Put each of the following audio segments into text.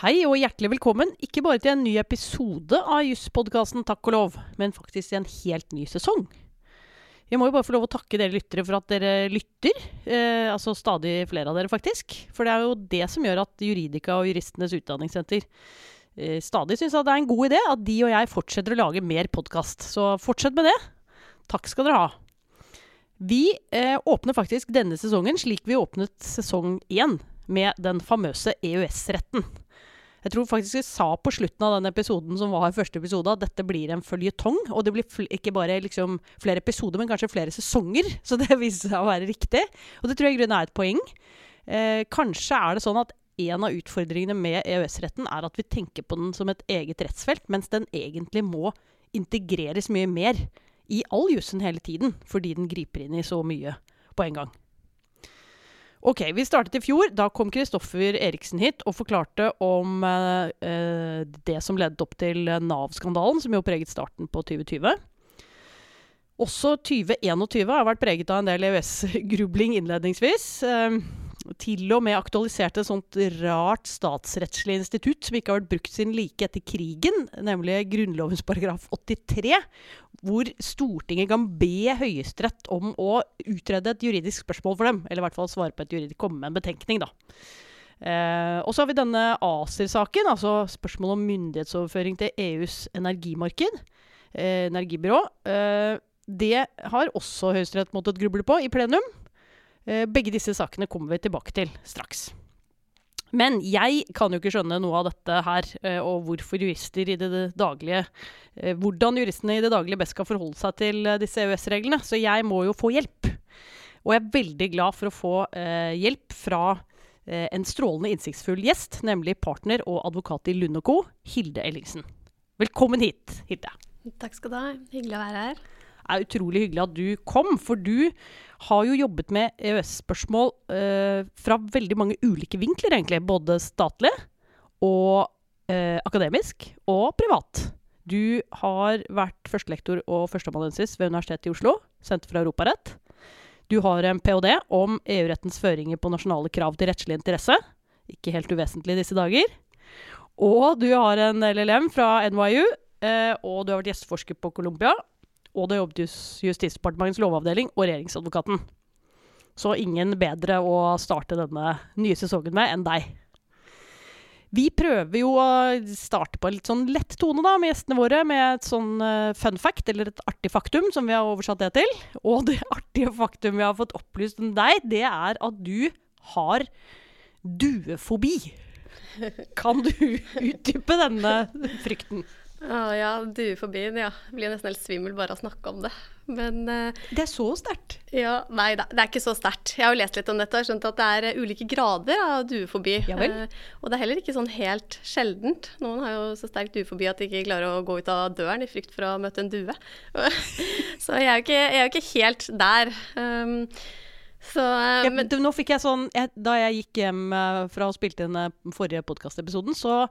Hei og hjertelig velkommen, ikke bare til en ny episode av Jusspodkasten Takk og lov, men faktisk til en helt ny sesong. Jeg må jo bare få lov å takke dere lyttere for at dere lytter. Eh, altså stadig flere av dere, faktisk. For det er jo det som gjør at Juridika og Juristenes Utdanningssenter eh, stadig syns at det er en god idé at de og jeg fortsetter å lage mer podkast. Så fortsett med det. Takk skal dere ha. Vi eh, åpner faktisk denne sesongen slik vi åpnet sesong én, med den famøse EØS-retten. Jeg tror faktisk jeg sa på slutten av den episoden som var første episode, at dette blir en føljetong. Og det blir ikke bare liksom flere episoder, men kanskje flere sesonger. Så det viser seg å være riktig. Og det tror jeg i grunnen er et poeng. Eh, kanskje er det sånn at en av utfordringene med EØS-retten er at vi tenker på den som et eget rettsfelt, mens den egentlig må integreres mye mer i all jussen hele tiden, fordi den griper inn i så mye på en gang. Ok, Vi startet i fjor. Da kom Kristoffer Eriksen hit og forklarte om eh, det som ledet opp til Nav-skandalen, som jo preget starten på 2020. Også 2021 har vært preget av en del EØS-grubling innledningsvis. Eh, til og med aktualiserte et sånt rart statsrettslig institutt som ikke har vært brukt siden like etter krigen, nemlig Grunnlovens paragraf 83, hvor Stortinget kan be Høyesterett om å utrede et juridisk spørsmål for dem. Eller i hvert fall svare på et juridisk, komme med en betenkning, da. Eh, og så har vi denne ACER-saken, altså spørsmålet om myndighetsoverføring til EUs energimarked, eh, energibyrå. Eh, det har også Høyesterett måttet gruble på i plenum. Eh, begge disse sakene kommer vi tilbake til straks. Men jeg kan jo ikke skjønne noe av dette her, eh, og hvorfor jurister i det daglige eh, Hvordan juristene i det daglige best skal forholde seg til disse EØS-reglene. Så jeg må jo få hjelp. Og jeg er veldig glad for å få hjelp fra en strålende innsiktsfull gjest, nemlig partner og advokat i Lund Co., Hilde Ellingsen. Velkommen hit, Hilde. Takk skal du ha. Hyggelig å være her er utrolig hyggelig at du kom. For du har jo jobbet med EØS-spørsmål eh, fra veldig mange ulike vinkler, egentlig. Både statlig og eh, akademisk og privat. Du har vært førstelektor og førsteamanuensis ved Universitetet i Oslo, Senter for europarett. Du har en ph.d. om EU-rettens føringer på nasjonale krav til rettslig interesse. Ikke helt uvesentlig i disse dager. Og du har en LLM fra NYU, eh, og du har vært gjesteforsker på Columbia og det jobbet Justisdepartementets lovavdeling og regjeringsadvokaten. Så ingen bedre å starte denne nye sesongen med enn deg. Vi prøver jo å starte på en litt sånn lett tone da, med gjestene våre, med et sånn uh, fun fact, eller et artig faktum, som vi har oversatt det til. Og det artige faktum vi har fått opplyst om deg, det er at du har duefobi. Kan du utdype denne frykten? Å ja, duefobien, ja. Blir nesten helt svimmel bare av å snakke om det. Men uh, Det er så sterkt? Ja, Nei da, det er ikke så sterkt. Jeg har jo lest litt om dette og skjønt at det er uh, ulike grader av duefobi. Ja? Uh, og det er heller ikke sånn helt sjeldent. Noen har jo så sterk duefobi at de ikke klarer å gå ut av døren i frykt for å møte en due. så jeg er, jo ikke, ikke helt der. Um, så, ja, men, nå fikk jeg sånn jeg, Da jeg gikk hjem fra å spilte inn forrige podkastepisoden, så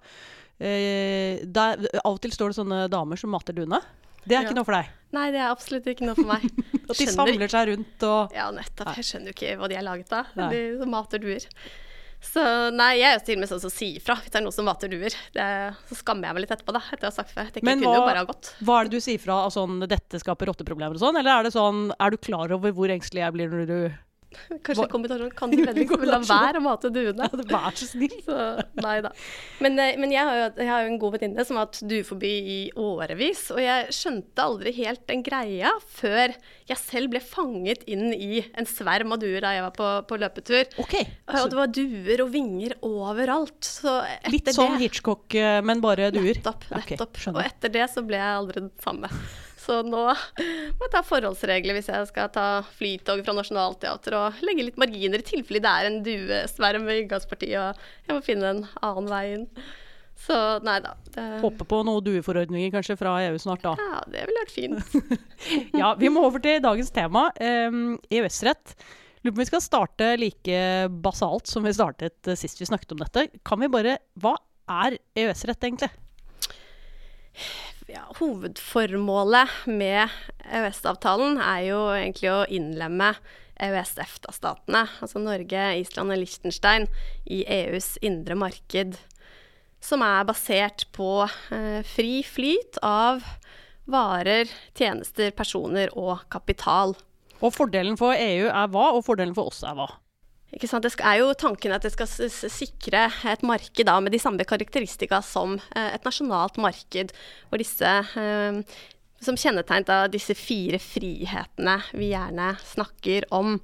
eh, der, Av og til står det sånne damer som mater duene. Det er ja. ikke noe for deg? Nei, det er absolutt ikke noe for meg. At de samler seg rundt og Ja, nettopp. Jeg skjønner jo ikke hva de er laget av. Nei. De mater duer. Så nei, jeg er jo til og med sånn som sier ifra hvis det er noen som mater duer. Det, så skammer jeg meg litt etterpå, da. Etter å ha sagt før. Jeg tenker, Men hva, bare ha gått. hva er det du sier fra av sånn 'dette skaper rotteproblemer' og sånn? Eller er det sånn Er du klar over hvor engstelig jeg blir når du Kanskje en kombinasjon Kan du vennligst la være å mate duene? Ja, vær så snill. Så, nei da. Men, eh, men jeg, har jo, jeg, har jo, en god venninne som har hatt duefobi i årevis. Og jeg skjønte aldri helt den greia før jeg selv ble fanget inn i en sverm av duer da jeg var på, på løpetur. Okay. Og det var duer og vinger overalt. Litt sånn Hitchcock, eh, men bare duer? Nettopp. nettopp. Okay, og etter det så ble jeg aldri den samme. Så nå må jeg ta forholdsregler hvis jeg skal ta flytog fra Nationaltheatret og legge litt marginer i tilfelle det er en duesverm ved inngangspartiet og jeg må finne en annen vei inn. Så nei da. Det... Hoppe på noen dueforordninger kanskje fra EU snart, da. Ja, det ville vært fint. ja, vi må over til dagens tema, um, EØS-rett. Lurer på om vi skal starte like basalt som vi startet sist vi snakket om dette. Kan vi bare Hva er EØS-rett, egentlig? Ja, hovedformålet med EØS-avtalen er jo egentlig å innlemme EØS-EFTA-statene, altså Norge, Island og Liechtenstein, i EUs indre marked. som er basert på eh, fri flyt av varer, tjenester, personer og kapital. Og fordelen for EU er hva, og fordelen for oss er hva? Det er jo tanken at det skal sikre et marked da, med de samme karakteristika som eh, et nasjonalt marked. hvor disse eh, som kjennetegnet av disse fire frihetene vi gjerne snakker om.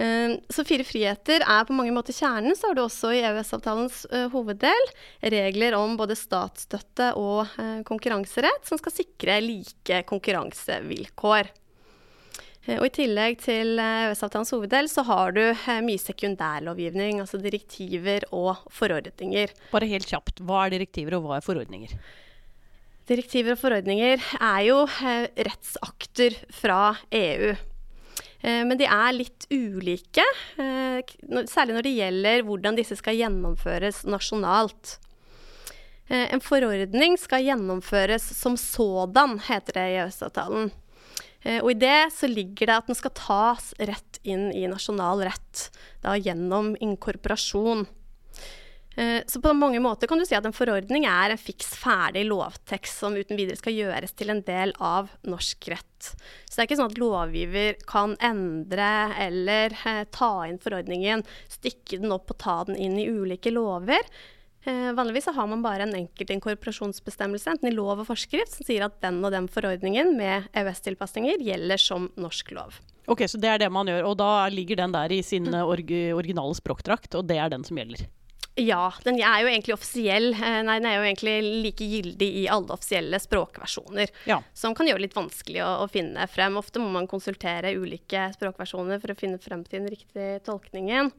Eh, så fire friheter er på mange måter kjernen. Så har du også i EØS-avtalens hoveddel regler om både statsstøtte og konkurranserett som skal sikre like konkurransevilkår. Uh, og I tillegg til EØS-avtalens hoveddel så har du mye sekundærlovgivning, altså direktiver og forordninger. Bare helt kjapt, hva er direktiver og hva er forordninger? Direktiver og forordninger er jo rettsakter fra EU. Eh, men de er litt ulike, eh, særlig når det gjelder hvordan disse skal gjennomføres nasjonalt. Eh, en forordning skal gjennomføres som sådan, heter det i EØS-avtalen. Og i det så ligger det at den skal tas rett inn i nasjonal rett, da gjennom inkorporasjon. Eh, så på mange måter kan du si at en forordning er en fiks ferdig lovtekst som uten videre skal gjøres til en del av norsk rett. Så det er ikke sånn at lovgiver kan endre eller eh, ta inn forordningen, stykke den opp og ta den inn i ulike lover. Eh, vanligvis har man bare en enkelt inkorporasjonsbestemmelse, enten i lov og forskrift, som sier at den og den forordningen med EØS-tilpasninger gjelder som norsk lov. Ok, Så det er det man gjør, og da ligger den der i sin org originale språkdrakt, og det er den som gjelder? Ja, den er jo egentlig offisiell. Eh, nei, den er jo egentlig like gyldig i alle offisielle språkversjoner. Ja. Som kan gjøre det litt vanskelig å, å, finne frem. Ofte må man konsultere ulike språkversjoner for å finne frem til den riktige tolkningen.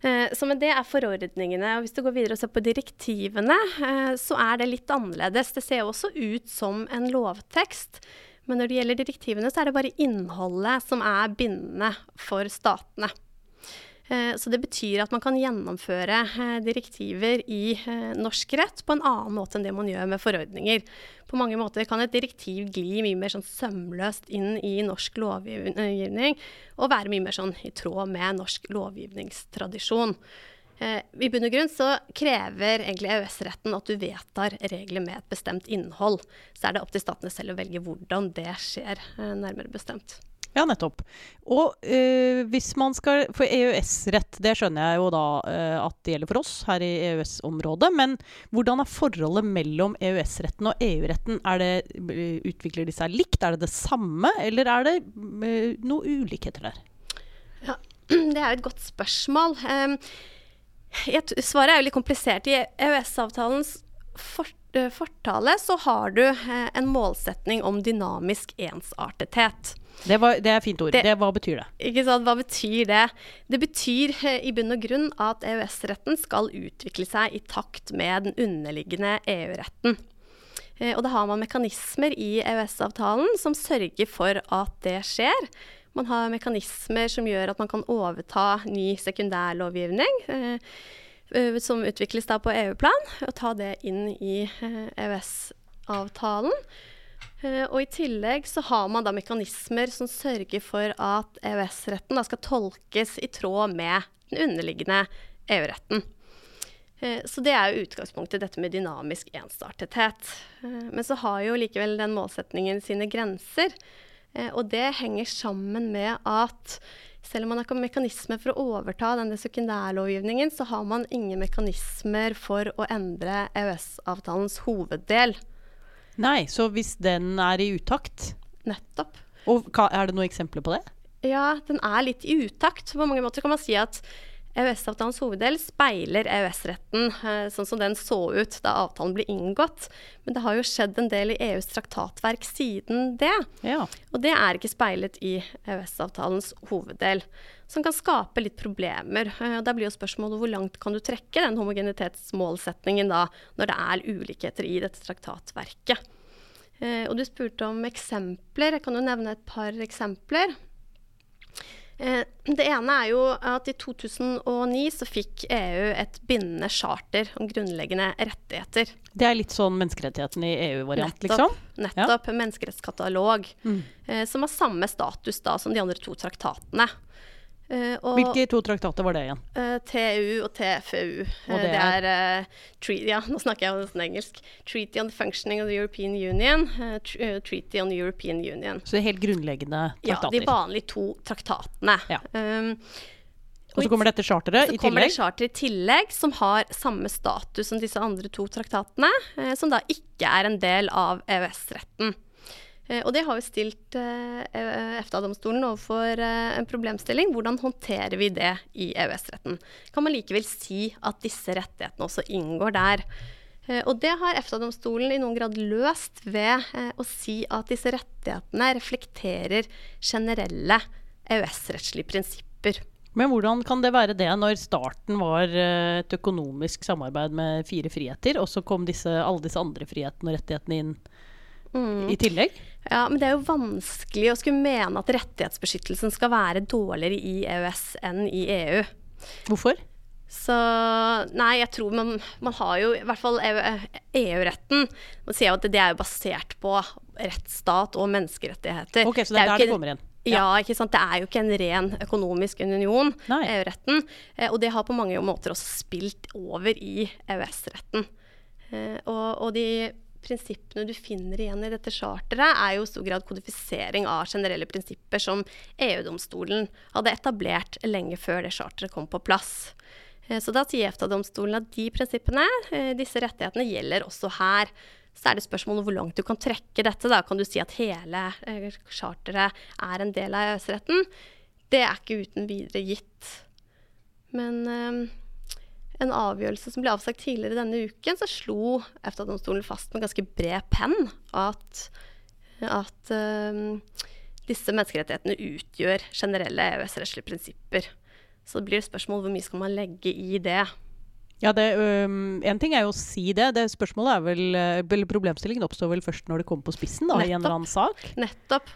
Eh, så med det er forordningene. og Hvis du går videre og ser på direktivene, eh, så er det litt annerledes. Det ser også ut som en lovtekst. Men når det gjelder direktivene, så er det bare innholdet som er bindende for statene. Eh, så det betyr at man kan gjennomføre eh, direktiver i eh, norsk rett på en annen måte enn det man gjør med forordninger. På mange måter kan et direktiv gli mye mer sånn sømløst inn i norsk lovgivning, og være mye mer sånn i tråd med norsk lovgivningstradisjon. I bunn og grunn så krever egentlig EØS-retten at du vedtar regler med et bestemt innhold. Så er det opp til statene selv å velge hvordan det skjer, nærmere bestemt. Ja, nettopp. Og øh, hvis man skal For EØS-rett, det skjønner jeg jo da øh, at det gjelder for oss her i EØS-området. Men hvordan er forholdet mellom EØS-retten og EU-retten? Utvikler de seg likt? Er det det samme, eller er det øh, noe ulikheter der? Ja, det er et godt spørsmål. Um, jeg, svaret er jo litt komplisert. I EØS-avtalens fort, fortale så har du en målsetning om dynamisk ensartethet. Det, var, det, er fint ord. Det, det, hva betyr det? Ikke sant, Hva betyr det? Det betyr eh, i bunn og grunn at EØS-retten skal utvikle seg i takt med den underliggende EU-retten. Eh, og da har man mekanismer i EØS-avtalen som sørger for at det skjer. Man har mekanismer som gjør at man kan overta ny sekundærlovgivning. Eh, som utvikles da på EU-plan, og ta det inn i EØS-avtalen. Uh, og I tillegg så har man da mekanismer som sørger for at EØS-retten skal tolkes i tråd med den underliggende EU-retten. Så det er jo utgangspunktet, dette med dynamisk ensartethet. Men så har jo likevel den målsetningen sine grenser. og det henger sammen med at selv om man har mekanismer for å overta denne sekundærlovgivningen, så har man ingen mekanismer for å endre EØS-avtalens hoveddel. Nei, så hvis den er i utakt Nettopp. Og Er det noen eksempler på det? Ja, den er litt i utakt. På mange måter kan man si at EØS-avtalens hoveddel speiler EØS-retten eh, sånn som den så ut da avtalen ble inngått. Men det har jo skjedd en del i EUs traktatverk siden det. Ja. Og det er ikke speilet i EØS-avtalens hoveddel. Som kan skape litt problemer. Eh, da blir jo spørsmålet hvor langt kan du trekke den homogenitetsmålsetningen da, når det er ulikheter i dette traktatverket. Eh, og du spurte om eksempler. Jeg kan jo nevne et par eksempler. Eh, det ene er jo at i 2009 så fikk EU et bindende charter om grunnleggende rettigheter. Det er litt sånn menneskerettighetene i EU-variant, liksom? Nettopp. Ja. Menneskerettskatalog. Mm. Eh, som har samme status da som de andre to traktatene. Eh, og, Hvilke to traktater var det igjen? eh, TU og TFU. Og det, det det er? er eh, Ja, nå snakker jeg nesten engelsk. Treaty on the Functioning of the European Union. eh, eh, Treaty on the European Union. Så det er helt grunnleggende traktater? Ja, de vanlige to traktatene. Ja. Um, og så kommer dette charteret så i kommer det tillegg. charter i tillegg, som har samme status som disse andre to traktatene, eh, som da ikke er en del av EØS-retten. Eh, og det har jo stilt eh, EFTA-domstolen overfor eh, en problemstilling. Hvordan håndterer vi det i EØS-retten? Kan man likevel si at disse rettighetene også inngår der? Og det har EFTA-domstolen i noen grad løst ved å si at disse rettighetene reflekterer generelle EØS-rettslige prinsipper. Men hvordan kan det være det når starten var et økonomisk samarbeid med fire friheter, og så kom disse, alle disse andre frihetene og rettighetene inn Mm. i tillegg? Ja, men det er jo vanskelig å skulle mene at rettighetsbeskyttelsen skal være dårligere i EØS enn i EU. Hvorfor? Så nei, jeg tror man, man har jo i hvert fall EU-retten. Man sier jo at det er jo basert på rettsstat og menneskerettigheter. Ok, så det er jo der det kommer igjen? Ja, ikke sant. Det er jo ikke en ren økonomisk union, EU-retten. Eh, og det har på mange måter også spilt over i EØS-retten. Eh, og, og de prinsippene du finner igjen i dette charteret, er jo i stor grad kodifisering av generelle prinsipper som EU-domstolen hadde etablert lenge før det charteret kom på plass. Eh, Så da sier EFTA-domstolen at de prinsippene, eh, disse rettighetene, gjelder også her. Så er det spørsmålet hvor langt du kan trekke dette. Da kan du si at hele eh, charteret er en del av EØS-retten. Det er ikke uten videre gitt. Men en avgjørelse som ble avsagt tidligere denne uken, så slo EFTA-domstolen fast med ganske bred penn at, at eh, disse menneskerettighetene utgjør generelle EØS-rettslige prinsipper. Så det blir et spørsmål hvor mye skal man legge i det. Ja, det, um, en ting er jo å si det. det spørsmålet er vel, vel Problemstillingen oppstår vel først når det kommer på spissen da, i en eller annen sak. Nettopp.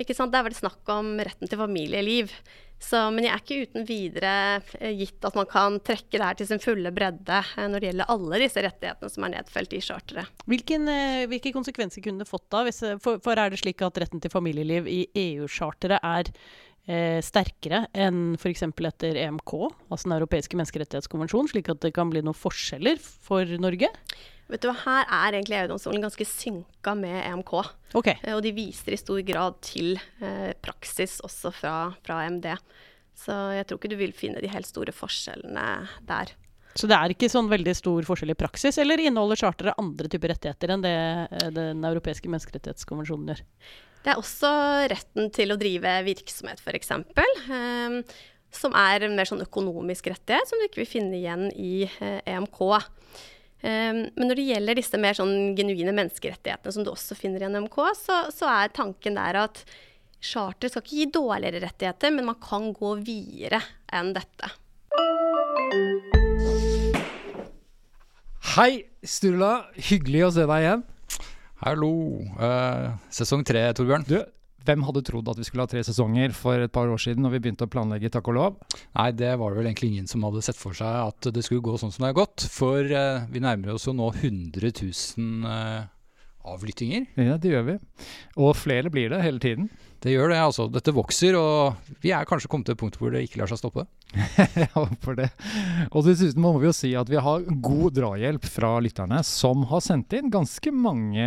Ikke sant? Det er vel snakk om retten til familieliv. Så, men jeg er ikke uten videre eh, gitt at man kan trekke det her til sin fulle bredde eh, når det gjelder alle disse rettighetene som er nedfelt i charteret. Øh, hvilke konsekvenser kunne det fått da? Hvis, for, for er det slik at retten til familieliv i EU-charteret er eh, sterkere enn f.eks. etter EMK, altså Den europeiske menneskerettighetskonvensjon, slik at det kan bli noen forskjeller for Norge? Vet du hva, Her er egentlig EU-domstolen ganske synka med EMK. Ok. eh, Og de viser i stor grad til eh, praksis også fra, fra EMD. Så jeg tror ikke du vil finne de helt store forskjellene der. Så det er ikke sånn veldig stor forskjell i praksis, eller inneholder charteret andre typer rettigheter enn det eh, Den europeiske menneskerettighetskonvensjonen gjør? Det er også retten til å drive virksomhet, f.eks. Um, som er en mer sånn økonomisk rettighet, som du ikke vil finne igjen i EMK. Um, men når det gjelder disse mer sånn genuine menneskerettighetene, som du også finner i NMK, så, så er tanken der at charter skal ikke gi dårligere rettigheter, men man kan gå videre enn dette. Hei, Sturla. Hyggelig å se deg igjen. Hallo. Eh, sesong tre, Torbjørn. Du, hvem hadde trodd at vi skulle ha tre sesonger for et par år siden når vi begynte å planlegge Takk og lov? Nei, det var det vel egentlig ingen som hadde sett for seg at det skulle gå sånn som det har gått. For eh, vi nærmer oss jo nå 100 000 eh, avlyttinger. Ja, det gjør vi. Og flere blir det hele tiden. Det gjør det, altså. Dette vokser, og vi er kanskje kommet til et punkt hvor det ikke lar seg stoppe. Jeg håper det. Og dessuten må vi jo si at vi har god drahjelp fra lytterne, som har sendt inn ganske mange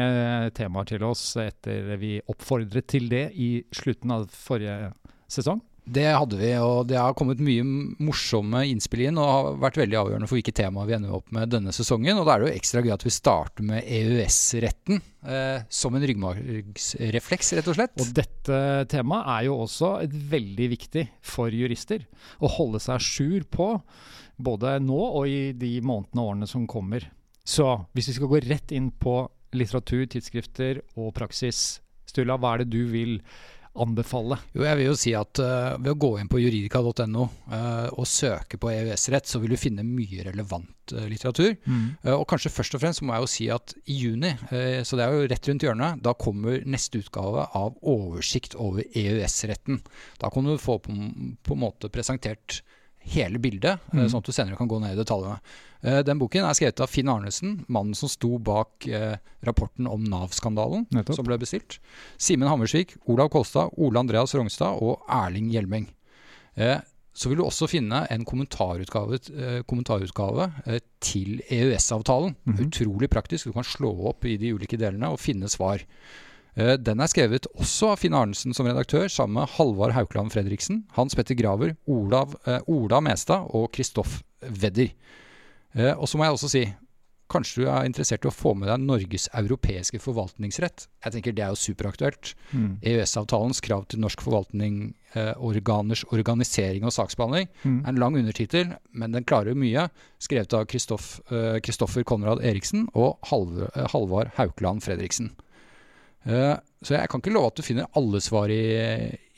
temaer til oss etter vi oppfordret til det i slutten av forrige sesong. Det hadde vi, og det har kommet mye morsomme innspill inn og har vært veldig avgjørende for hvilke temaer vi ender opp med denne sesongen. Og da er det jo ekstra gøy at vi starter med EØS-retten eh, som en ryggmargsrefleks, rett og slett. Og dette temaet er jo også veldig viktig for jurister. Å holde seg sjur på, både nå og i de månedene og årene som kommer. Så hvis vi skal gå rett inn på litteratur, tidsskrifter og praksis, Sturla, hva er det du vil anbefale? Jo, jeg vil jo si at uh, ved å gå inn på juridika.no uh, og søke på EØS-rett, så vil du finne mye relevant uh, litteratur. Eh, og kanskje først og fremst må jeg jo si at i juni, eh, så det er jo rett rundt hjørnet, da kommer neste utgave av oversikt over EØS-retten. Da kan du få på, på en måte presentert hele bildet, eh, Mhm. sånn at du senere kan gå ned i detaljene. Eh, Den boken er skrevet av Finn Arnesen, mannen som sto bak eh, rapporten om Nav-skandalen som ble bestilt. Simen Hammersvik, Olav Kolstad, Ole Andreas Rognstad og Erling Hjelmeng. Så vil du også finne en kommentarutgave, kommentarutgave til EØS-avtalen. Mhm. Utrolig praktisk. Du kan slå opp i de ulike delene og finne svar. Eh, Den er skrevet også av Finn Arnesen som redaktør, sammen med Halvard Haukeland Fredriksen, Hans Petter Graver, Olav, eh, Ola Mestad og Kristoff Wedder. Eh, Og så må jeg også si Kanskje du er interessert i å få med deg Norges europeiske forvaltningsrett. Jeg tenker Det er jo superaktuelt. Mm. EØS-avtalens krav til norsk forvaltning, eh, organers organisering og saksbehandling, Mm. er en lang undertittel, men den klarer jo mye. Skrevet av Kristoffer eh, Konrad Eriksen og Halv, Halvard Haukeland Fredriksen. Eh, så jeg kan ikke love at du finner alle svar i,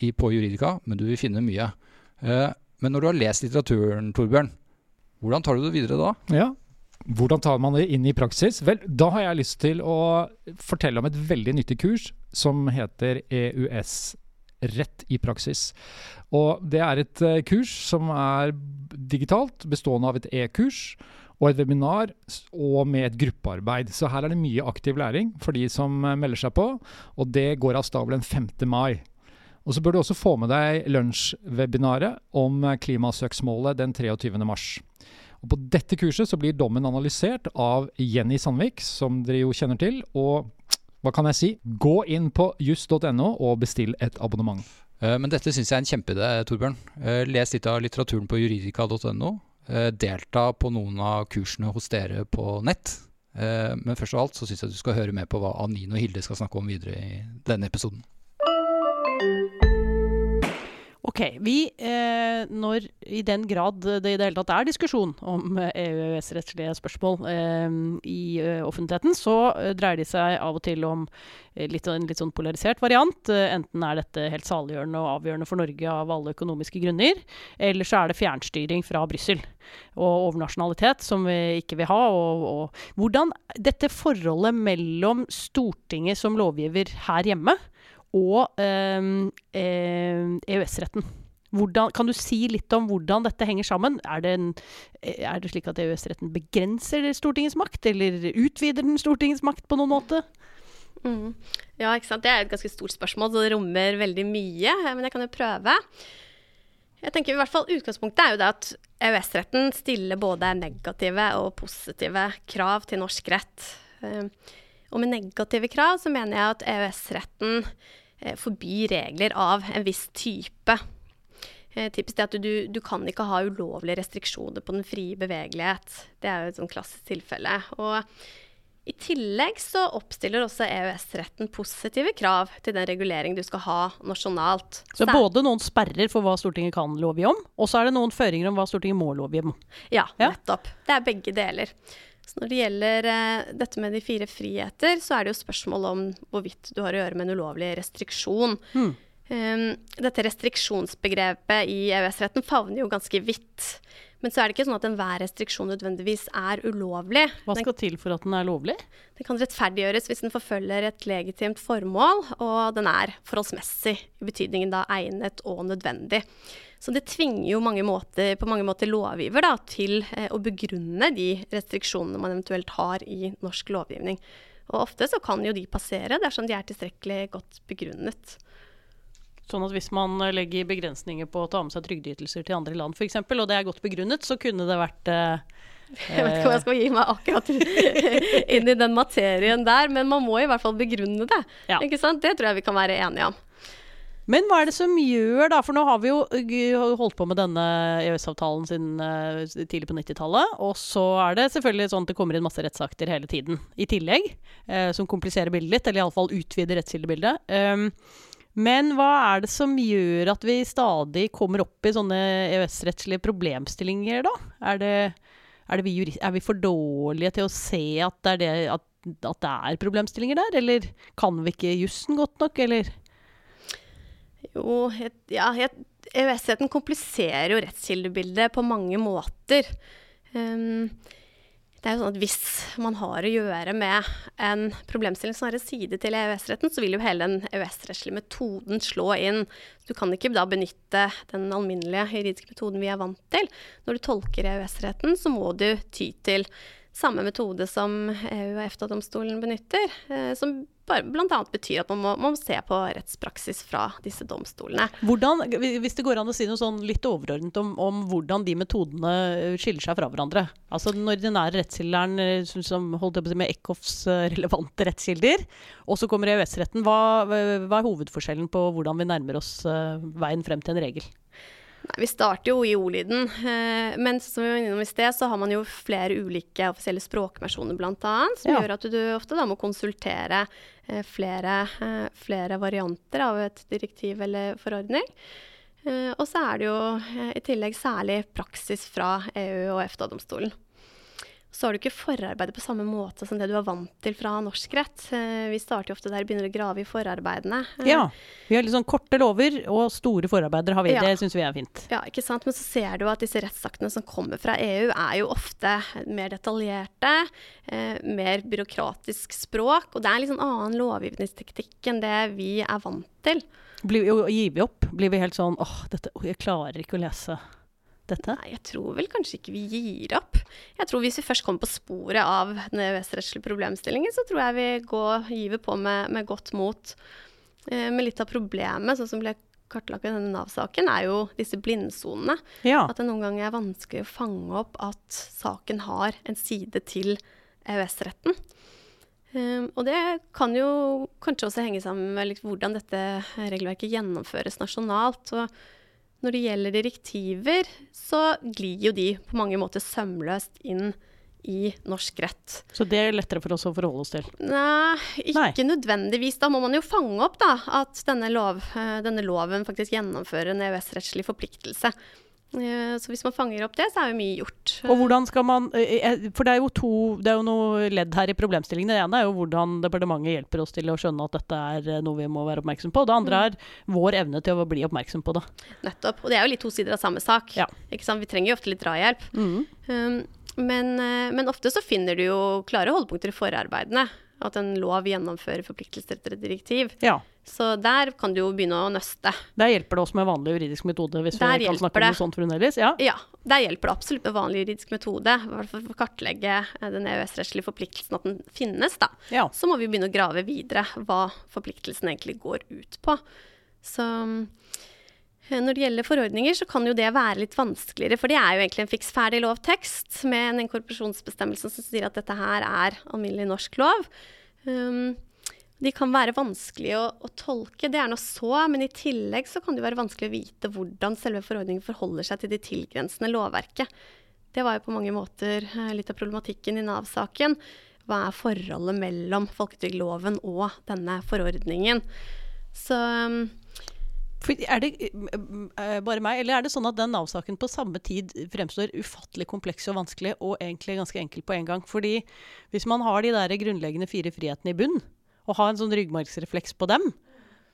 i, på Juridika, men du vil finne mye. Eh, men når du har lest litteraturen, Torbjørn, hvordan tar du det videre da? Ja. Hvordan tar man det inn i praksis? Vel, da har jeg lyst til å fortelle om et veldig nyttig kurs som heter EUS Rett i praksis. Og det er et eh, kurs som er digitalt, bestående av et e-kurs og et webinar og med et gruppearbeid. Så her er det mye aktiv læring for de som eh, melder seg på, og det går av stabelen 5. mai. Og så bør du også få med deg lunsjwebinaret om eh, klimasøksmålet den 23. mars. Og På dette kurset så blir dommen analysert av Jenny Sandvik, som dere jo kjenner til. Og hva kan jeg si? Gå inn på just.no og bestill et abonnement. Eh, Men dette syns jeg er en kjempeidé, Torbjørn. Les litt av litteraturen på juridika.no. Eh, Delta på noen av kursene hos dere på nett. Eh, Men først av alt så syns jeg du skal høre med på hva Anine og Hilde skal snakke om videre i denne episoden. Ok, vi, eh, når i den grad det i det hele tatt er diskusjon om eh, EØS-rettslige spørsmål eh, i eh, offentligheten, så eh, dreier de seg av og til om eh, litt, en litt sånn polarisert variant. Enten er dette helt saliggjørende og avgjørende for Norge av alle økonomiske grunner, eller så er det fjernstyring fra Brussel og overnasjonalitet som vi ikke vil ha. Og, og hvordan dette forholdet mellom Stortinget som lovgiver her hjemme og eh, eh, EØS-retten. Hvordan, kan du si litt om hvordan dette henger sammen? Er det, en, eh, er det slik at EØS-retten begrenser Stortingets makt, eller utvider den Stortingets makt på noen måte? Mm. Ja, ikke sant. Det er et ganske stort spørsmål, så det rommer veldig mye. Men jeg kan jo prøve. Jeg tenker i hvert fall Utgangspunktet er jo det at EØS-retten stiller både negative og positive krav til norsk rett. Eh, Og med negative krav så mener jeg at EØS-retten eh, forbyr regler av en viss type. Tips Typisk det at du, du kan ikke ha ulovlige restriksjoner på den frie bevegelighet. Det er jo et sånn klassisk tilfelle. Og i tillegg så oppstiller også EØS-retten positive krav til den regulering du skal ha nasjonalt. Så både noen sperrer for hva Stortinget kan lovgi om, og så er det noen føringer om hva Stortinget må lovgi om. Ja, Ja. nettopp. Det er begge deler. Så når det gjelder eh, dette med de fire friheter, så er det jo spørsmål om hvorvidt du har å gjøre med en ulovlig restriksjon. Mm. Um, dette restriksjonsbegrepet i EØS-retten favner jo ganske vidt. Men så er det ikke sånn at enhver restriksjon nødvendigvis er ulovlig. Hva Den skal til for at den er lovlig? Den kan rettferdiggjøres hvis den forfølger et legitimt formål, og den er forholdsmessig, i betydningen da egnet og nødvendig. Så det tvinger jo mange måter, på mange måter lovgiver da, til eh, å begrunne de restriksjonene man eventuelt har i norsk lovgivning. Og ofte så kan jo de passere dersom de er tilstrekkelig godt begrunnet. Sånn at hvis man eh, legger begrensninger på å ta med seg trygdeytelser til andre land f.eks., og det er godt begrunnet, så kunne det vært eh, Jeg vet ikke om jeg skal gi meg akkurat inn i den materien der, men man må i hvert fall begrunne det. Ja. Det tror jeg vi kan være enige om. Men hva er det som gjør, da, for nå har vi jo uh, holdt på med denne EØS-avtalen siden uh, tidlig på 90-tallet, og så er det selvfølgelig sånn at det kommer inn masse rettsakter hele tiden i tillegg, uh, som kompliserer bildet litt, eller iallfall utvider rettskildebildet. Um, men hva er det som gjør at vi stadig kommer opp i sånne EØS-rettslige problemstillinger, da? Er, det, er, det vi jurist, er vi for dårlige til å se at det er, det, at, at det er problemstillinger der, eller kan vi ikke jussen godt nok, eller? Jo, ja, EØS-retten kompliserer jo rettskildebildet på mange måter. Um, det er jo sånn at Hvis man har å gjøre med en problemstilling som har en side til EØS-retten, så vil jo hele den EØS-rettslige metoden slå inn. Du kan ikke da benytte den alminnelige juridiske metoden vi er vant til. Når du tolker EØS-retten, så må du ty til samme metode som EU- og EFTA-domstolen benytter, eh, som bl.a. betyr at man må, man må se på rettspraksis fra disse domstolene. Hvordan, hvis det går an å si noe sånn litt overordnet om, om hvordan de metodene eh, skiller seg fra hverandre. Altså Den ordinære rettskilderen eh, som, holdt på med Eckhoffs eh, relevante rettskilder, og så kommer EØS-retten. Hva, hva, er hovedforskjellen på hvordan vi nærmer oss veien frem til en regel? Nei, Vi starter jo i ordlyden, eh, men som vi var innom i sted, så har man jo flere ulike offisielle språkversjoner bl.a. Som ja. gjør at du ofte da må konsultere eh, flere, eh, flere, varianter av et direktiv eller forordning. Og så er det jo i tillegg særlig praksis fra EU og EFTA-domstolen så har du ikke forarbeidet på samme måte som det du er vant til fra norsk rett. Eh, vi starter jo ofte der, begynner å grave i forarbeidene. Eh, ja. Vi har litt sånn korte lover og store forarbeider har vi. Ja. Det syns vi er fint. Ja, ikke sant. Men så ser du at disse rettsaktene som kommer fra EU, er jo ofte mer detaljerte, eh, mer byråkratisk språk. Og det er en litt sånn annen lovgivningsteknikk enn det vi er vant til. Blir, gir vi opp? Blir vi helt sånn åh, dette, jeg klarer ikke å lese dette? Nei, jeg tror vel kanskje ikke vi gir opp. Jeg tror Hvis vi først kommer på sporet av den EØS-rettslige problemstillingen, så tror jeg vi går, giver på med, med godt mot. Eh, med litt av problemet, sånn som ble kartlagt i denne Nav-saken, er jo disse blindsonene. Ja. At det noen ganger er vanskelig å fange opp at saken har en side til EØS-retten. Um, eh, og det kan jo kanskje også henge sammen med liksom, hvordan dette regelverket gjennomføres nasjonalt. Og når det gjelder direktiver, så glir jo de på mange måter sømløst inn i norsk rett. Så det er lettere for oss å forholde oss til? Nei, ikke Nei. nødvendigvis. Da må man jo fange opp da, at denne, lov, eh, denne loven faktisk gjennomfører en EØS-rettslig forpliktelse. Eh, så hvis man fanger opp det, så er jo mye gjort. Og hvordan skal man, eh, For det er jo to, det er jo noe ledd her i problemstillingen. Det ene er jo hvordan departementet hjelper oss til å skjønne at dette er eh, noe vi må være oppmerksom på. Det andre mm. er vår evne til å bli oppmerksom på det. Nettopp. Og det er jo litt to sider av samme sak. Ja. Vi trenger jo ofte litt drahjelp. Mm. Um, men, men, ofte så finner du jo klare holdepunkter i forarbeidene. At en lov gjennomfører forpliktelser etter et direktiv. Ja. Så der kan du jo begynne å nøste. Der hjelper det også med vanlig juridisk metode, hvis der vi kan snakke om noe sånt for fremdeles? Ja. ja, der hjelper det absolutt med vanlig juridisk metode. For å kartlegge eh, den EØS-rettslige forpliktelsen, at den finnes, da. Ja. Så må vi begynne å grave videre hva forpliktelsen egentlig går ut på. Så eh, når det gjelder forordninger, så kan jo det være litt vanskeligere. For det er jo egentlig en fiks ferdig lovtekst med en inkorporasjonsbestemmelse som sier at dette her er alminnelig norsk lov. Um, de kan være vanskelige å, å, tolke, det er nå så, men i tillegg så kan det være vanskelig å vite hvordan selve forordningen forholder seg til de tilgrensende lovverket. Det var jo på mange måter eh, litt av problematikken i Nav-saken. Hva er forholdet mellom folketrygdloven og denne forordningen? Så er det uh, bare meg, eller er det sånn at den Nav-saken på samme tid fremstår ufattelig kompleks og vanskelig, og egentlig ganske enkel på en gang? Fordi hvis man har de der grunnleggende fire frihetene i bunn, og ha en sånn ryggmargsrefleks på dem,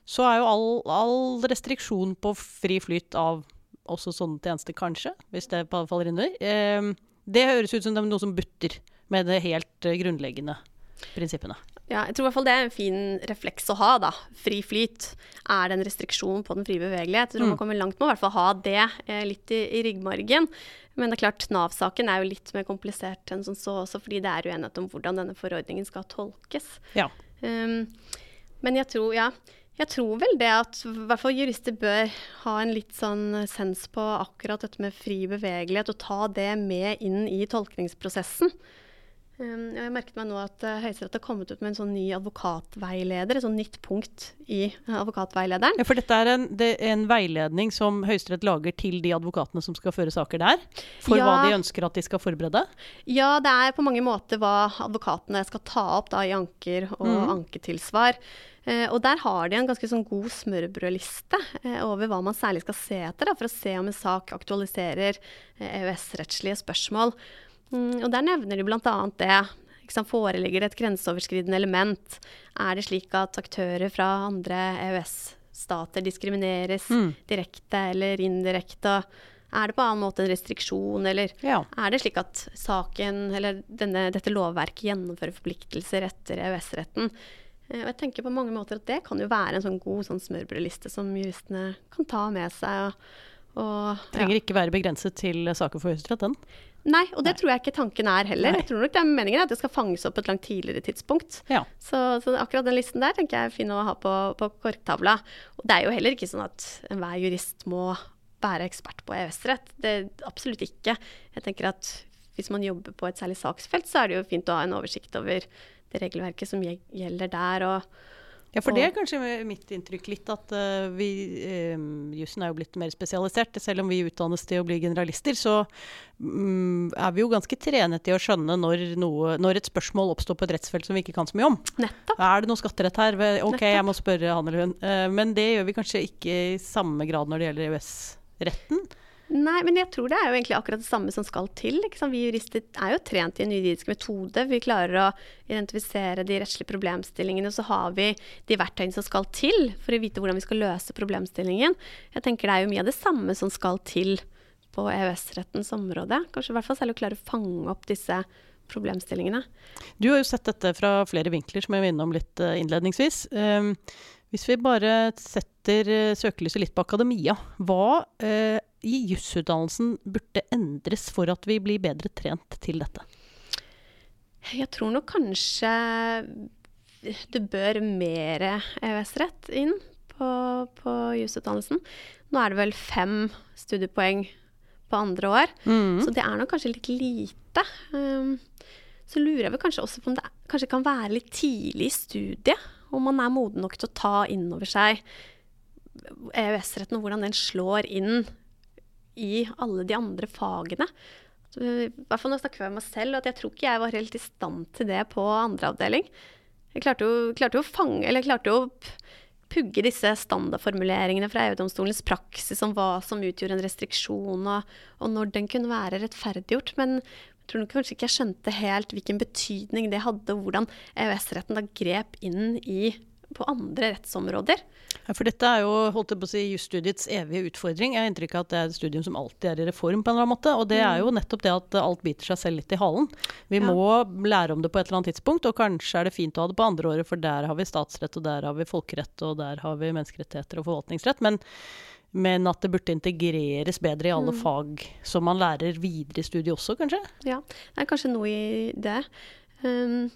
så er jo all, all restriksjon på fri flyt av også sånne tjenester, kanskje, hvis det faller inn under, eh, det høres ut som det er noe som butter med det helt uh, grunnleggende prinsippene. Ja, jeg tror i hvert fall det er en fin refleks å ha, da. Fri flyt. Er det en restriksjon på den frie bevegelighet? Jeg tror mm. man kommer langt med å i hvert fall ha det eh, litt i, i, ryggmargen. Men det er klart, Nav-saken er jo litt mer komplisert enn sånn så også, fordi det er uenighet om hvordan denne forordningen skal tolkes. Ja. Um, men jeg tror, ja, jeg tror vel det at i hvert fall jurister bør ha en litt sånn sens på akkurat dette med fri bevegelighet, og ta det med inn i tolkningsprosessen. Um, jeg merket meg nå at uh, Høyesterett har kommet ut med en sånn ny advokatveileder, et sånn nytt punkt i uh, advokatveilederen. Ja, For dette er en, det er en veiledning som Høyesterett lager til de advokatene som skal føre saker der? For ja, hva de ønsker at de skal forberede? Ja, det er på mange måter hva advokatene skal ta opp da, i anker og mm. anketilsvar. Uh, og der har de en ganske sånn god smørbrødliste uh, over hva man særlig skal se etter, da, for å se om en sak aktualiserer EØS-rettslige spørsmål. Mm, og der nevner de bl.a. det. Liksom, foreligger det et grenseoverskridende element? Er det slik at aktører fra andre EØS-stater diskrimineres mm. direkte eller indirekte? Er det på annen måte en restriksjon, eller ja. er det slik at saken, eller denne, dette lovverket gjennomfører forpliktelser etter EØS-retten? Eh, og jeg tenker på mange måter at det kan jo være en sånn god sånn smørbrødliste som juristene kan ta med seg. og og, Trenger ja. ikke være begrenset til saker for Høyesterett, den? Nei, og det Nei. tror jeg ikke tanken er heller. Nei. Jeg tror nok det er meningen at det skal fanges opp på et langt tidligere tidspunkt. Ja. Så, så akkurat den listen der tenker jeg er fin å ha på, på korktavla. Og det er jo heller ikke sånn at enhver jurist må være ekspert på EØS-rett. Det Absolutt ikke. Jeg tenker at hvis man jobber på et særlig saksfelt, så er det jo fint å ha en oversikt over det regelverket som gjelder der. og Ja, for det er kanskje mitt inntrykk litt, at uh, vi uh, Jussen er jo blitt mer spesialisert. Selv om vi utdannes til å bli generalister, så um, er vi jo ganske trenet i å skjønne når, noe, når et spørsmål oppstår på et rettsfelt som vi ikke kan så mye om. Nettopp. Er det noe skatterett her? Ok, Nettopp. jeg må spørre han eller hun. Uh, men det gjør vi kanskje ikke i samme grad når det gjelder EØS-retten. Nei, men jeg tror det er jo egentlig akkurat det samme som skal til. Vi jurister er jo trent i en juridisk metode. Vi klarer å identifisere de rettslige problemstillingene. Og Så har vi de verktøyene som skal til for å vite hvordan vi skal løse problemstillingen. Jeg tenker det er jo mye av det samme som skal til på EØS-rettens område. Kanskje i hvert fall særlig å klare å fange opp disse problemstillingene. Du har jo sett dette fra flere vinkler, som jeg var innom litt eh, innledningsvis. Um, hvis vi bare setter eh, søkelyset litt på akademia, hva eh, jusutdannelsen burde endres for at vi blir bedre trent til dette? Jeg tror nok kanskje det bør mer EØS-rett inn på, på jusutdannelsen. Nå er det vel fem studiepoeng på andre år, så det er nok kanskje litt lite. Um, så lurer jeg vel kanskje også på om det kanskje kan være litt tidlig i studiet. Om man er moden nok til å ta inn over seg EØS-retten og hvordan den slår inn i alle de andre fagene. Så, I hvert fall nå snakker jeg med meg selv, at jeg tror ikke jeg var helt i stand til det på andre avdeling. Jeg klarte jo, klarte jo å fange, eller klarte jo å pugge disse standardformuleringene fra EU-domstolens praksis om hva som utgjorde en restriksjon, og, og når den kunne være rettferdiggjort. Men jeg tror nok kanskje ikke jeg skjønte helt hvilken betydning det hadde, og hvordan EØS-retten da grep inn i, på andre rettsområder. Ja, for dette er jo holdt jeg på å si, jusstudiets evige utfordring. Jeg har inntrykk av at det er et studium som alltid er i reform på en eller annen måte. Og det er jo nettopp det at alt biter seg selv litt i halen. Vi Ja. må lære om det på et eller annet tidspunkt, og kanskje er det fint å ha det på andre året, for der har vi statsrett, og der har vi folkerett, og der har vi menneskerettigheter og forvaltningsrett. Men, men at det burde integreres bedre i alle fag som man lærer videre i studiet også, kanskje? Ja, det er kanskje noe i det. Um?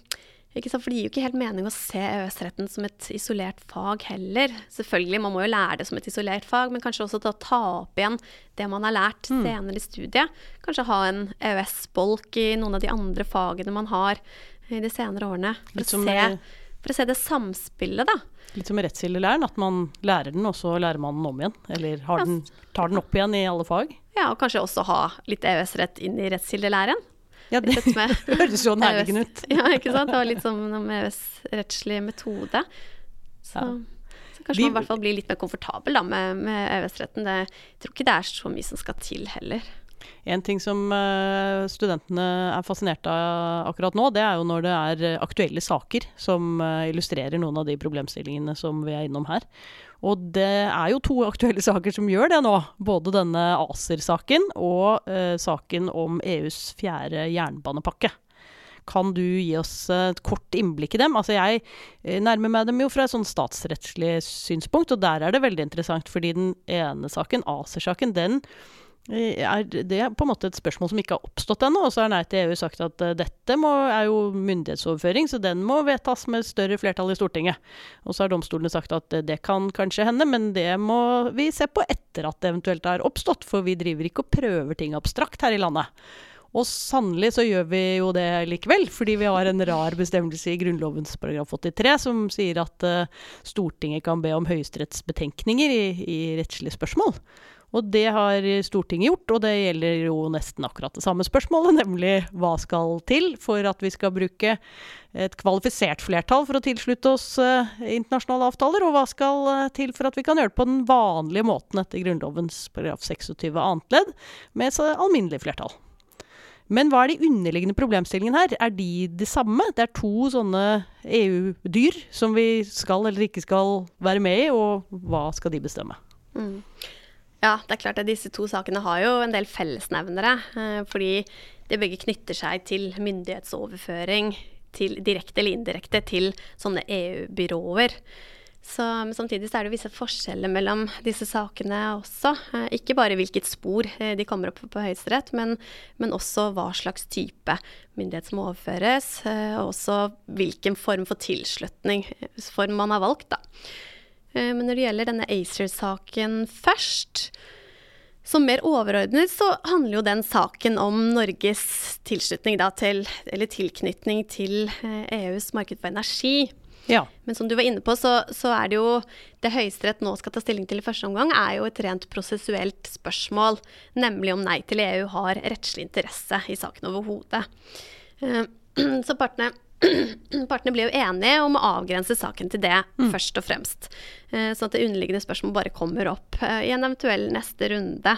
For det gir jo ikke helt mening å se EØS-retten som et isolert fag heller. Selvfølgelig, man må jo lære det som et isolert fag, men kanskje også da ta opp igjen det man har lært senere i studiet. Kanskje ha en EØS-bolk i noen av de andre fagene man har i de senere årene. For, å se, for å se det samspillet, da. Litt som rettskildelæren, at man lærer den, og så lærer man den om igjen. Eller har den, tar den opp igjen i alle fag. Ja, og kanskje også ha litt EØS-rett inn i rettskildelæren. Ja, det høres jo nærliggende ut. Ja, ikke sant. Det var litt sånn en EØS-rettslig metode. Så, Ja. så kanskje Vi- man i hvert fall blir litt mer komfortabel da, med, med EØS-retten. Jeg tror ikke det er så mye som skal til heller. En ting som eh, studentene er fascinert av akkurat nå, det er jo når det er eh, aktuelle saker som eh, illustrerer noen av de problemstillingene som vi er innom her. Og det er jo to aktuelle saker som gjør det nå. Både denne ACER-saken og eh, saken om EUs fjerde jernbanepakke. Kan du gi oss et kort innblikk i dem? Altså Jeg nærmer meg dem jo fra et sånn statsrettslig synspunkt, og der er det veldig interessant, fordi den ene saken, ACER-saken, den er det er på en måte et spørsmål som ikke har oppstått ennå. Og så har Nei til EU sagt at eh, dette må, er jo myndighetsoverføring, så den må vedtas med større flertall i Stortinget. Og så har domstolene sagt at eh, det kan kanskje hende, men det må vi se på etter at det eventuelt har oppstått. For vi driver ikke og prøver ting abstrakt her i landet. Og sannelig så gjør vi jo det likevel, fordi vi har en rar bestemmelse i Grunnlovens paragraf 83 som sier at eh, Stortinget kan be om høyesterettsbetenkninger i, i rettslige spørsmål. Og det har Stortinget gjort, og det gjelder jo nesten akkurat det samme spørsmålet, nemlig hva skal til for at vi skal bruke et kvalifisert flertall for å tilslutte oss eh, internasjonale avtaler, og hva skal eh, til for at vi kan gjøre det på den vanlige måten etter Grunnlovens paragraf 26 annet ledd, med et alminnelig flertall. Men hva er de underliggende problemstillingene her? Er de det samme? Det er to sånne EU-dyr som vi skal eller ikke skal være med i, og hva skal de bestemme? Mm. Ja, det er klart at disse to sakene har jo en del fellesnevnere. Eh, fordi det begge knytter seg til myndighetsoverføring til, direkte eller indirekte til sånne EU-byråer. Så, men samtidig så er det visse forskjeller mellom disse sakene også. Eh, ikke bare hvilket spor eh, de kommer opp på på Høyesterett, men, men, også hva slags type myndighet som overføres. Og også hvilken form for tilslutningsform man har valgt, da. Eh, men når det gjelder denne ACER-saken først, så mer overordnet så handler jo den saken om Norges tilslutning da til, eller tilknytning til EUs eh, e marked for energi. Ja. Men som du var inne på, så, så er det jo det Høyesterett nå skal ta stilling til i første omgang, er jo et rent prosessuelt spørsmål. Nemlig om Nei til EU har rettslig interesse i saken overhodet. Uh, så partene partene blir jo enige om å avgrense saken til det, mm. først og fremst. Eh, sånn at det underliggende spørsmål bare kommer opp eh, i en eventuell neste runde.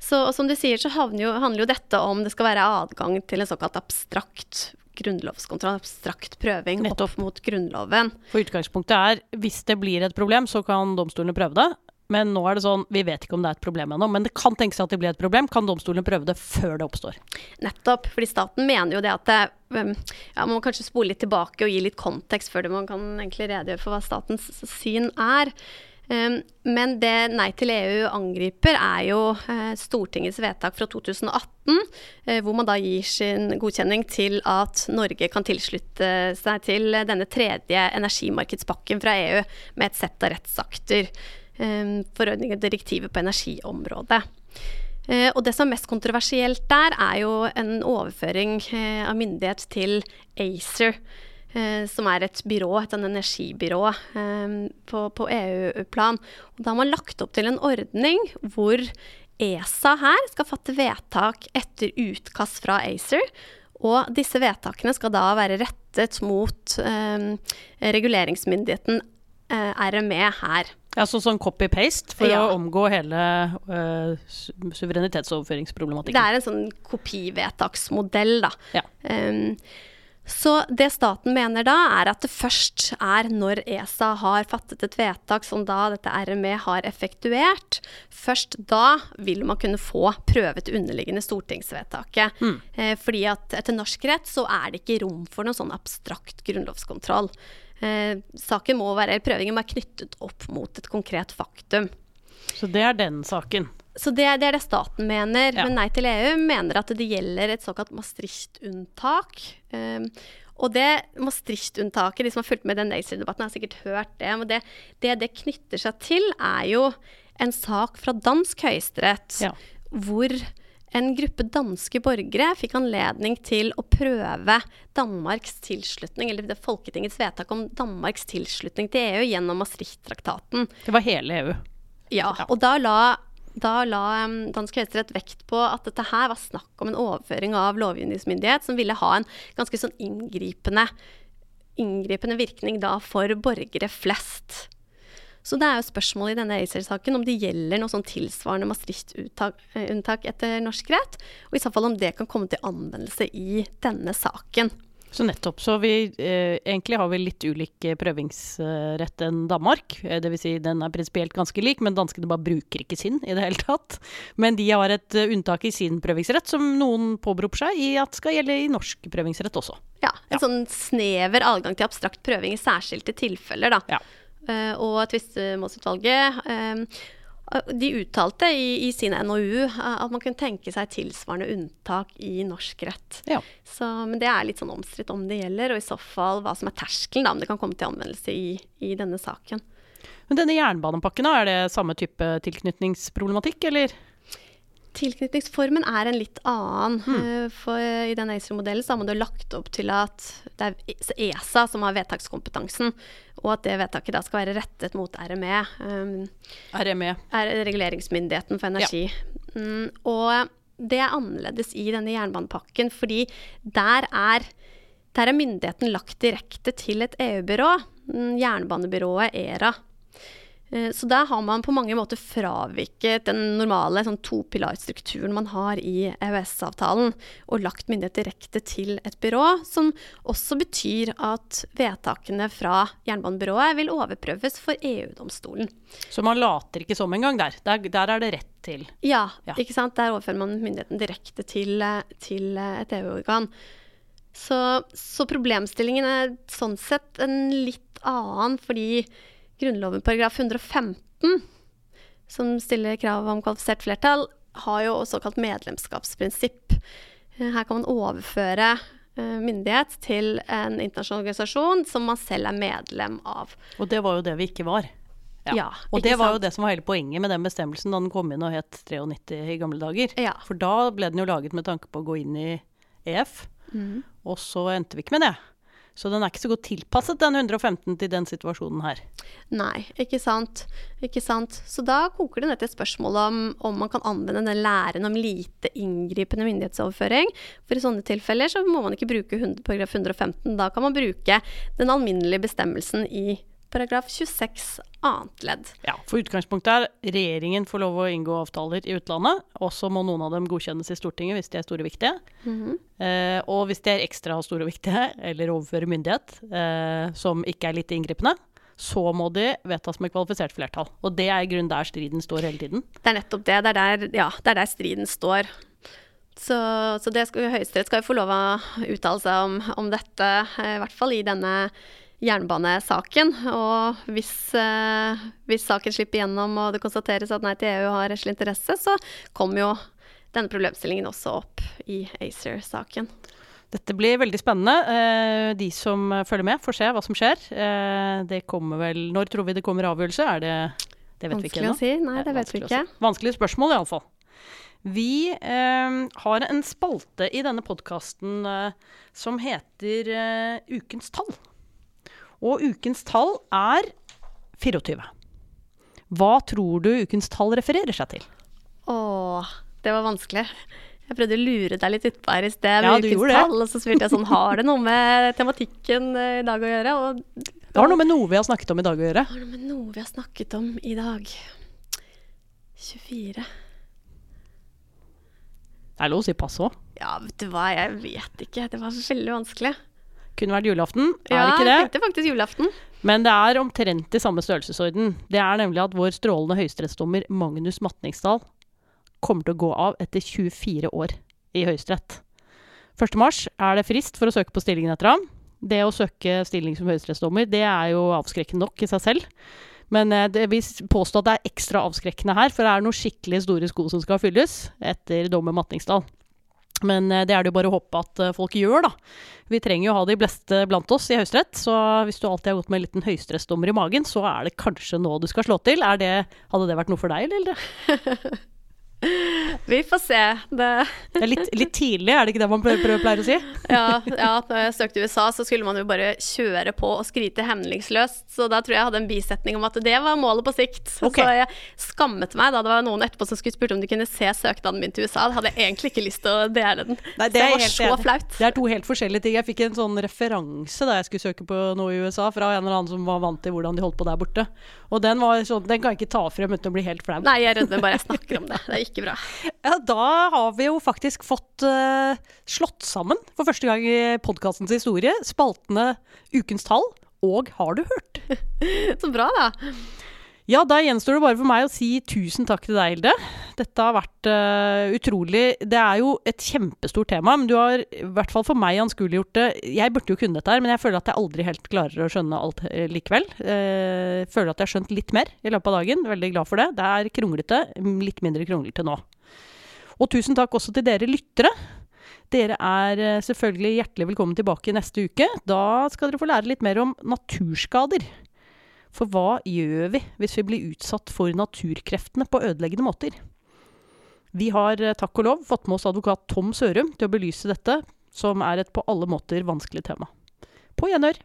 Så som du sier, så jo, handler jo dette om det skal være adgang til en såkalt abstrakt grunnlovskontroll, abstrakt prøving Nettopp. opp mot Grunnloven. For utgangspunktet er hvis det blir et problem, så kan domstolene prøve det. Men nå er det sånn, vi vet ikke om det er et problem ennå. Men det kan tenkes at det blir et problem. Kan domstolene prøve det før det oppstår? Nettopp. fordi staten mener jo det at det, um, ja, Man må kanskje spole litt tilbake og gi litt kontekst før man kan egentlig redegjøre for hva statens syn er. Um, men det Nei til EU angriper, er jo uh, Stortingets vedtak fra 2018, uh, hvor man da gir sin godkjenning til at Norge kan tilslutte seg til denne tredje energimarkedspakken fra EU med et sett av rettsakter. Ehm, forordninger og direktivet på energiområdet. Eh, og det som er mest kontroversielt der, er jo en overføring eh, av myndighet til ACER. Eh, som er et byrå, et energibyrå ehm, på, EU-plan. Da har man lagt opp til en ordning hvor ESA her skal fatte vedtak etter utkast fra ACER. Og disse vedtakene skal da være rettet mot eh, reguleringsmyndigheten eh, RME her. Ja, så sånn copy-paste for ja. å omgå hele uh, suverenitetsoverføringsproblematikken. Det er en sånn kopivedtaksmodell, da. Ja. Um, så det staten mener da, er at det først er når ESA har fattet et vedtak som da dette RME har effektuert, først da vil man kunne få prøvet underliggende stortingsvedtaket. Mm. Eh, fordi at etter norsk rett så er det ikke rom for noen sånn abstrakt grunnlovskontroll. Eh, saken må være, prøvingen må være knyttet opp mot et konkret faktum. Så det er den saken? Så det, det er det staten mener. Ja. Men Nei til EU mener at det gjelder et såkalt Maastricht-unntak. Eh, og det Maastricht-unntaket, de som har fulgt med den ACER-debatten, har sikkert hørt det. Men det, det, det knytter seg til, er jo en sak fra dansk høyesterett ja. hvor en gruppe danske borgere fikk anledning til å prøve Danmarks tilslutning, eller det Folketingets vedtak om Danmarks tilslutning til EU gjennom Maastricht-traktaten. Det var hele EU? Ja. Og da la, da la um, dansk høyesterett vekt på at dette her var snakk om en overføring av lovgivningsmyndighet som ville ha en ganske sånn inngripende, inngripende virkning da for borgere flest. Så det er jo spørsmålet i denne ACER-saken om det gjelder noe sånn tilsvarende Maastricht-unntak etter norsk rett, og i så fall om det kan komme til anvendelse i denne saken. Så nettopp. Så vi eh, egentlig har vi litt ulik eh, prøvingsrett enn Danmark. Eh, Dvs. Si den er prinsipielt ganske lik, men danskene bare bruker ikke sin i det hele tatt. Men de har et uh, unntak i sin prøvingsrett som noen påberoper seg i at skal gjelde i norsk prøvingsrett også. Ja, en ja. sånn snever adgang til abstrakt prøving i særskilte tilfeller, da. Ja. Uh, og tvistemålsutvalget uh, de uttalte i, i, sin NOU at man kunne tenke seg tilsvarende unntak i norsk rett. Ja. Så, men det er litt sånn omstridt om det gjelder, og i så fall hva som er terskelen, om det kan komme til anvendelse i, i denne saken. Men denne jernbanepakken, er det samme type tilknytningsproblematikk, eller? Tilknytningsformen er en litt annen. Mm. For I den ACER-modellen har man det lagt opp til at det er ESA som har vedtakskompetansen, og at det vedtaket da skal være rettet mot RME. Um, RME. Er reguleringsmyndigheten for energi. Ja. Mm, og det er annerledes i denne jernbanepakken, fordi der er, der er myndigheten lagt direkte til et EU-byrå, mm, jernbanebyrået ERA. Eh, så der har man på mange måter fraviket den normale sånn topilarstrukturen man har i EØS-avtalen, og lagt myndighet direkte til et byrå, som også betyr at vedtakene fra jernbanebyrået vil overprøves for EU-domstolen. Så man later ikke som engang der. der? Der er det rett til? Ja, ja, ikke sant. Der overfører man myndigheten direkte til, til et EU-organ. Så, så problemstillingen er sånn sett en litt annen, fordi Grunnloven paragraf 115, som stiller krav om kvalifisert flertall, har jo såkalt medlemskapsprinsipp. Eh, her kan man overføre eh, myndighet til en internasjonal organisasjon som man selv er medlem av. Og det var jo det vi ikke var. Ja, ja Og det var sant? jo det som var hele poenget med den bestemmelsen da den kom inn og het 93 i gamle dager. Ja. For da ble den jo laget med tanke på å gå inn i EF, mm. og så endte vi ikke med det. Så den er ikke så godt tilpasset, den 115, til den situasjonen her. Nei, ikke sant. Ikke sant. Så da koker det ned til et spørsmål om, om man kan anvende den læren om lite inngripende myndighetsoverføring. For i sånne tilfeller så må man ikke bruke paragraf 115. Da kan man bruke den alminnelige bestemmelsen i paragraf 26 annet ledd. Ja, for utgangspunktet er regjeringen får lov å inngå avtaler i utlandet. Og så må noen av dem godkjennes i Stortinget hvis de er store og viktige. Mm -hmm. eh, og hvis de er ekstra store og viktige, eller overfører myndighet eh, som ikke er litt inngripende, så må de vedtas med kvalifisert flertall. Og det er i grunnen der striden står hele tiden. Det er nettopp det. Det er der, ja, det er der striden står. Så, så Høyesterett skal jo få lov å uttale seg om, om dette, eh, i hvert fall i denne jernbanesaken. Og hvis, eh, hvis, saken slipper gjennom og det konstateres at Nei til EU har rettslig interesse, så kommer jo denne problemstillingen også opp i ACER-saken. Dette blir veldig spennende. Eh, de som følger med, får se hva som skjer. Eh, det kommer vel Når tror vi det kommer avgjørelse? Er det Det vet Vanskelig vi ikke ennå. Vanskelig å si. Nei, det vet vi ikke. Si. Vanskelig spørsmål, iallfall. Vi eh, har en spalte i denne podkasten eh, som heter eh, Ukens tall. Og ukens tall er 24. Hva tror du ukens tall refererer seg til? Å, det var vanskelig. Jeg prøvde å lure deg litt utpå her i sted med ja, ukens tall, og så spurte jeg sånn Har det noe med tematikken eh, i dag å gjøre? Og, det har noe med noe vi har snakket om i dag å gjøre. Det har noe med noe vi har snakket om i dag. 24. Det er lov å si pass òg. Ja, vet du hva, jeg vet ikke. Det var veldig vanskelig. Kunne vært julaften. Ja, er ikke det? jeg tenkte faktisk julaften. Men det er omtrent i samme størrelsesorden. Det er nemlig at vår strålende høyesterettsdommer Magnus Matningsdal kommer til å gå av etter 24 år i Høyesterett. 1.3 er det frist for å søke på stillingen etter ham. Det å søke stilling som høyesterettsdommer, det er jo avskrekkende nok i seg selv. Men eh, det, vi påstår at det er ekstra avskrekkende her, for det er noen skikkelig store sko som skal fylles etter dommer Matningsdal. Men eh, det er det jo bare å håpe at eh, folk gjør, da. Vi trenger jo å ha de bleste blant oss i Høyesterett, så hvis du alltid har gått med en liten høyesterettsdommer i magen, så er det kanskje nå du skal slå til. Det, hadde det vært noe for deg, eller? Vi får se. Det, det er litt, litt, tidlig, er det ikke det man pleier, pleier å si? ja, ja, når jeg søkte USA, så skulle man jo bare kjøre på og skryte hemningsløst. Så da tror jeg jeg hadde en bisetning om at det var målet på sikt. Okay. Så jeg skammet meg da det var noen etterpå som skulle spurt om de kunne se søknaden min til USA. Da hadde jeg egentlig ikke lyst til å dele den. Nei, det, var så enig. flaut. Det er to helt forskjellige ting. Jeg fikk en sånn referanse da jeg skulle søke på noe i USA, fra en eller annen som var vant til hvordan de holdt på der borte. Og den, var sånn, den kan jeg ikke ta frem uten å bli helt flau. Nei, jeg er redd bare jeg snakker om det. Det er ikke bra. Ja, da har vi jo faktisk fått uh, slått sammen for første gang i podkastens historie spaltene Ukens tall og Har du hørt? Så bra, da. Ja, da gjenstår det bare for meg å si tusen takk til deg, Hilde. Dette har vært uh, utrolig Det er jo et kjempestort tema, men du har i hvert fall for meg anskueliggjort det. Jeg burde jo kunne dette her, men jeg føler at jeg aldri helt klarer å skjønne alt uh, likevel. Uh, føler at jeg har skjønt litt mer i løpet av dagen. Veldig glad for det. Det er kronglete. Litt mindre kronglete nå. Og tusen takk også til dere lyttere. Dere er selvfølgelig hjertelig velkommen tilbake neste uke. Da skal dere få lære litt mer om naturskader. For hva gjør vi hvis vi blir utsatt for naturkreftene på ødeleggende måter? Vi har eh, takk og lov fått med oss advokat Tom Sørum til å belyse dette, som er et på alle måter vanskelig tema. På gjenhør!